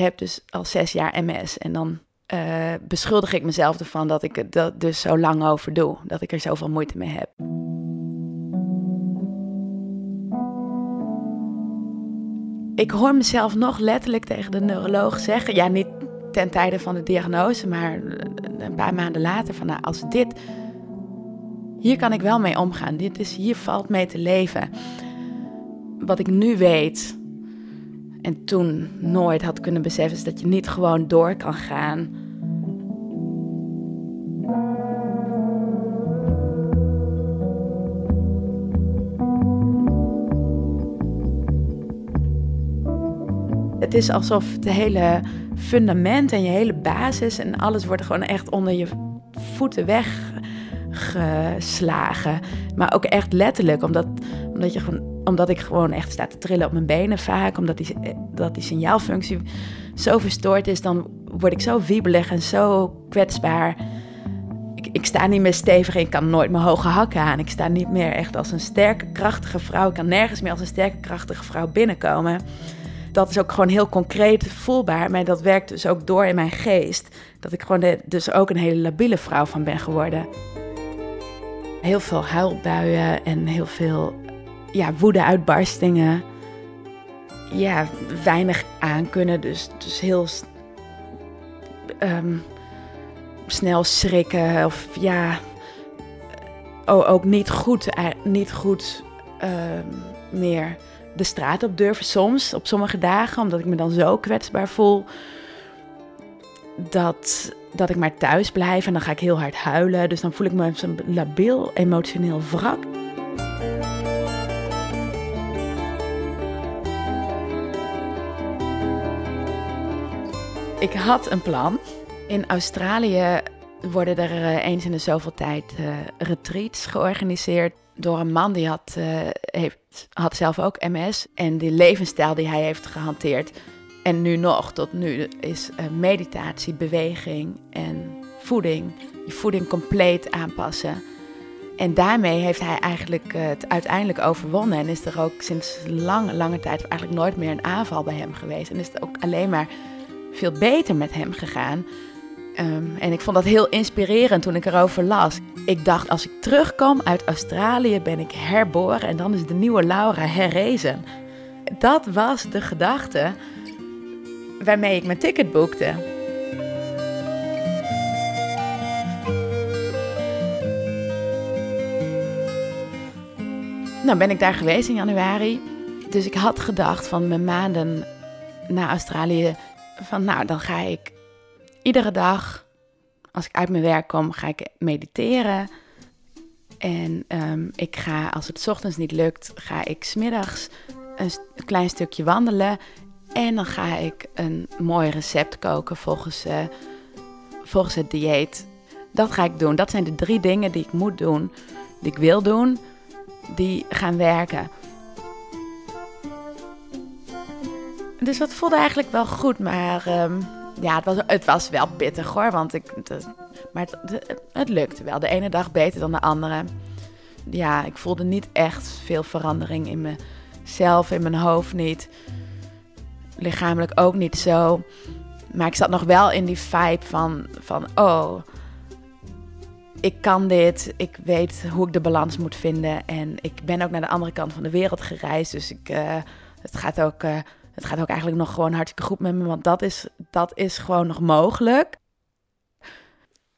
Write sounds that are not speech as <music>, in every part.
heb dus al zes jaar MS. En dan uh, beschuldig ik mezelf ervan dat ik het dus zo lang over doe. Dat ik er zoveel moeite mee heb. Ik hoor mezelf nog letterlijk tegen de neuroloog zeggen, ja, niet ten tijde van de diagnose, maar een paar maanden later, van nou, als dit, hier kan ik wel mee omgaan. Dit is, hier valt mee te leven. Wat ik nu weet en toen nooit had kunnen beseffen, dat je niet gewoon door kan gaan. Het is alsof het hele fundament en je hele basis en alles wordt gewoon echt onder je voeten weggeslagen. Maar ook echt letterlijk, omdat, omdat, je omdat ik gewoon echt sta te trillen op mijn benen vaak. Omdat die, dat die signaalfunctie zo verstoord is, dan word ik zo wiebelig en zo kwetsbaar. Ik, ik sta niet meer stevig ik kan nooit mijn hoge hakken aan. Ik sta niet meer echt als een sterke, krachtige vrouw. Ik kan nergens meer als een sterke, krachtige vrouw binnenkomen dat is ook gewoon heel concreet voelbaar. Maar dat werkt dus ook door in mijn geest. Dat ik gewoon dus ook een hele labiele vrouw van ben geworden. Heel veel huilbuien en heel veel ja, woede-uitbarstingen. Ja, weinig aankunnen. Dus, dus heel um, snel schrikken. Of ja, ook niet goed, eh, niet goed um, meer de straat op durven soms, op sommige dagen, omdat ik me dan zo kwetsbaar voel. Dat, dat ik maar thuis blijf en dan ga ik heel hard huilen. Dus dan voel ik me zo'n labiel, emotioneel wrak. Ik had een plan. In Australië worden er eh, eens in de zoveel tijd uh, retreats georganiseerd door een man die had, uh, heeft, had zelf ook MS. En die levensstijl die hij heeft gehanteerd, en nu nog tot nu, is uh, meditatie, beweging en voeding. Je voeding compleet aanpassen. En daarmee heeft hij eigenlijk uh, het uiteindelijk overwonnen. En is er ook sinds lange, lange tijd eigenlijk nooit meer een aanval bij hem geweest. En is het ook alleen maar veel beter met hem gegaan. Um, en ik vond dat heel inspirerend toen ik erover las. Ik dacht, als ik terugkom uit Australië, ben ik herboren en dan is de nieuwe Laura herrezen. Dat was de gedachte waarmee ik mijn ticket boekte. Nou ben ik daar geweest in januari. Dus ik had gedacht van mijn maanden naar Australië, van nou dan ga ik iedere dag, als ik uit mijn werk kom, ga ik mediteren. En ehm, ik ga, als het ochtends niet lukt, ga ik smiddags een, een klein stukje wandelen. En dan ga ik een mooi recept koken volgens, uh, volgens het dieet. Dat ga ik doen. Dat zijn de drie dingen die ik moet doen, die ik wil doen, die gaan werken. Dus dat voelde eigenlijk wel goed, maar um, ja, het was, het was wel pittig hoor. Want ik, maar het, het, lukte wel. De ene dag beter dan de andere. Ja, ik voelde niet echt veel verandering in mezelf, in mijn hoofd niet. Lichamelijk ook niet zo. Maar ik zat nog wel in die vibe van, van oh, ik kan dit. Ik weet hoe ik de balans moet vinden. En ik ben ook naar de andere kant van de wereld gereisd. Dus ik, uh, het gaat ook... Uh, het gaat ook eigenlijk nog gewoon hartstikke goed met me, want dat is, dat is gewoon nog mogelijk.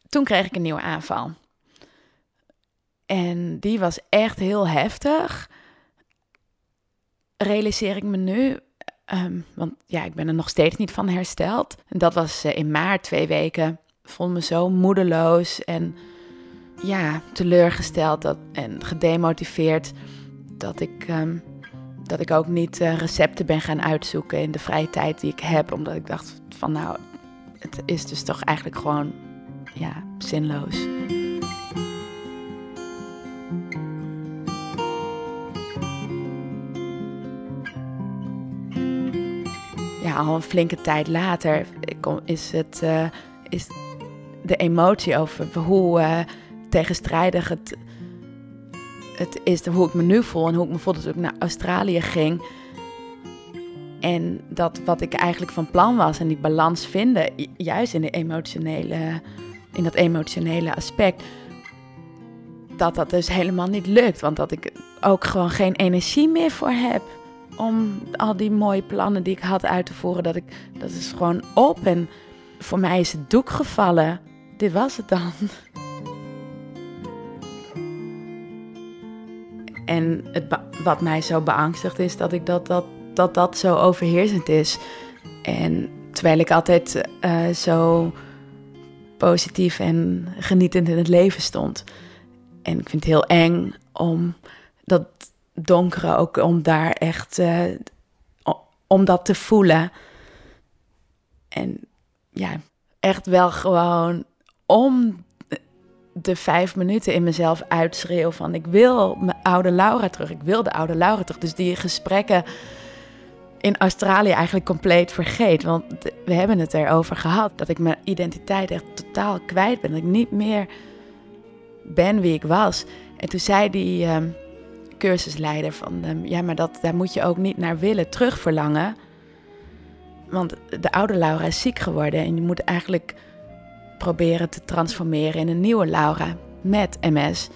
Toen kreeg ik een nieuwe aanval. En die was echt heel heftig. Realiseer ik me nu, ehm, want ja, ik ben er nog steeds niet van hersteld. En dat was uh, in maart, twee weken. Vond me zo moedeloos en ja, teleurgesteld dat, en gedemotiveerd dat ik ehm, dat ik ook niet uh, recepten ben gaan uitzoeken in de vrije tijd die ik heb. Omdat ik dacht van nou, het is dus toch eigenlijk gewoon ja, zinloos. Ja, al een flinke tijd later is, het, uh, is de emotie over hoe uh, tegenstrijdig het het is hoe ik me nu voel en hoe ik me voelde toen ik naar Australië ging. En dat wat ik eigenlijk van plan was en die balans vinden, juist in, de emotionele, in dat emotionele aspect, dat dat dus helemaal niet lukt. Want dat ik ook gewoon geen energie meer voor heb om al die mooie plannen die ik had uit te voeren. Dat, ik, dat is gewoon op en voor mij is het doek gevallen. Dit was het dan. <laughs> En het wat mij zo beangstigt is dat ik dat, dat, dat, dat zo overheersend is. En terwijl ik altijd uh, zo positief en genietend in het leven stond. En ik vind het heel eng om dat donkere ook, om daar echt, uh, om dat te voelen. En ja, echt wel gewoon om de vijf minuten in mezelf uitschreeuw van ik wil mijn oude Laura terug, ik wil de oude Laura terug. Dus die gesprekken in Australië eigenlijk compleet vergeet. Want we hebben het erover gehad dat ik mijn identiteit echt totaal kwijt ben. Dat ik niet meer ben wie ik was. En toen zei die uh, cursusleider van um, ja, maar dat, daar moet je ook niet naar willen terugverlangen. Want de oude Laura is ziek geworden en je moet eigenlijk proberen te transformeren in een nieuwe Laura met MS.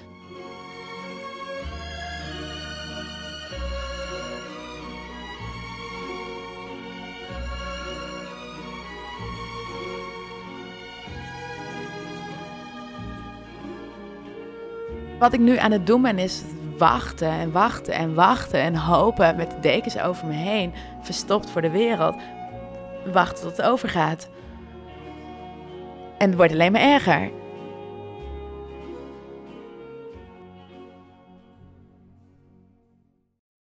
Wat ik nu aan het doen ben is wachten en wachten en wachten en hopen met de dekens over me heen, verstopt voor de wereld, wachten tot het overgaat. En het wordt alleen maar erger.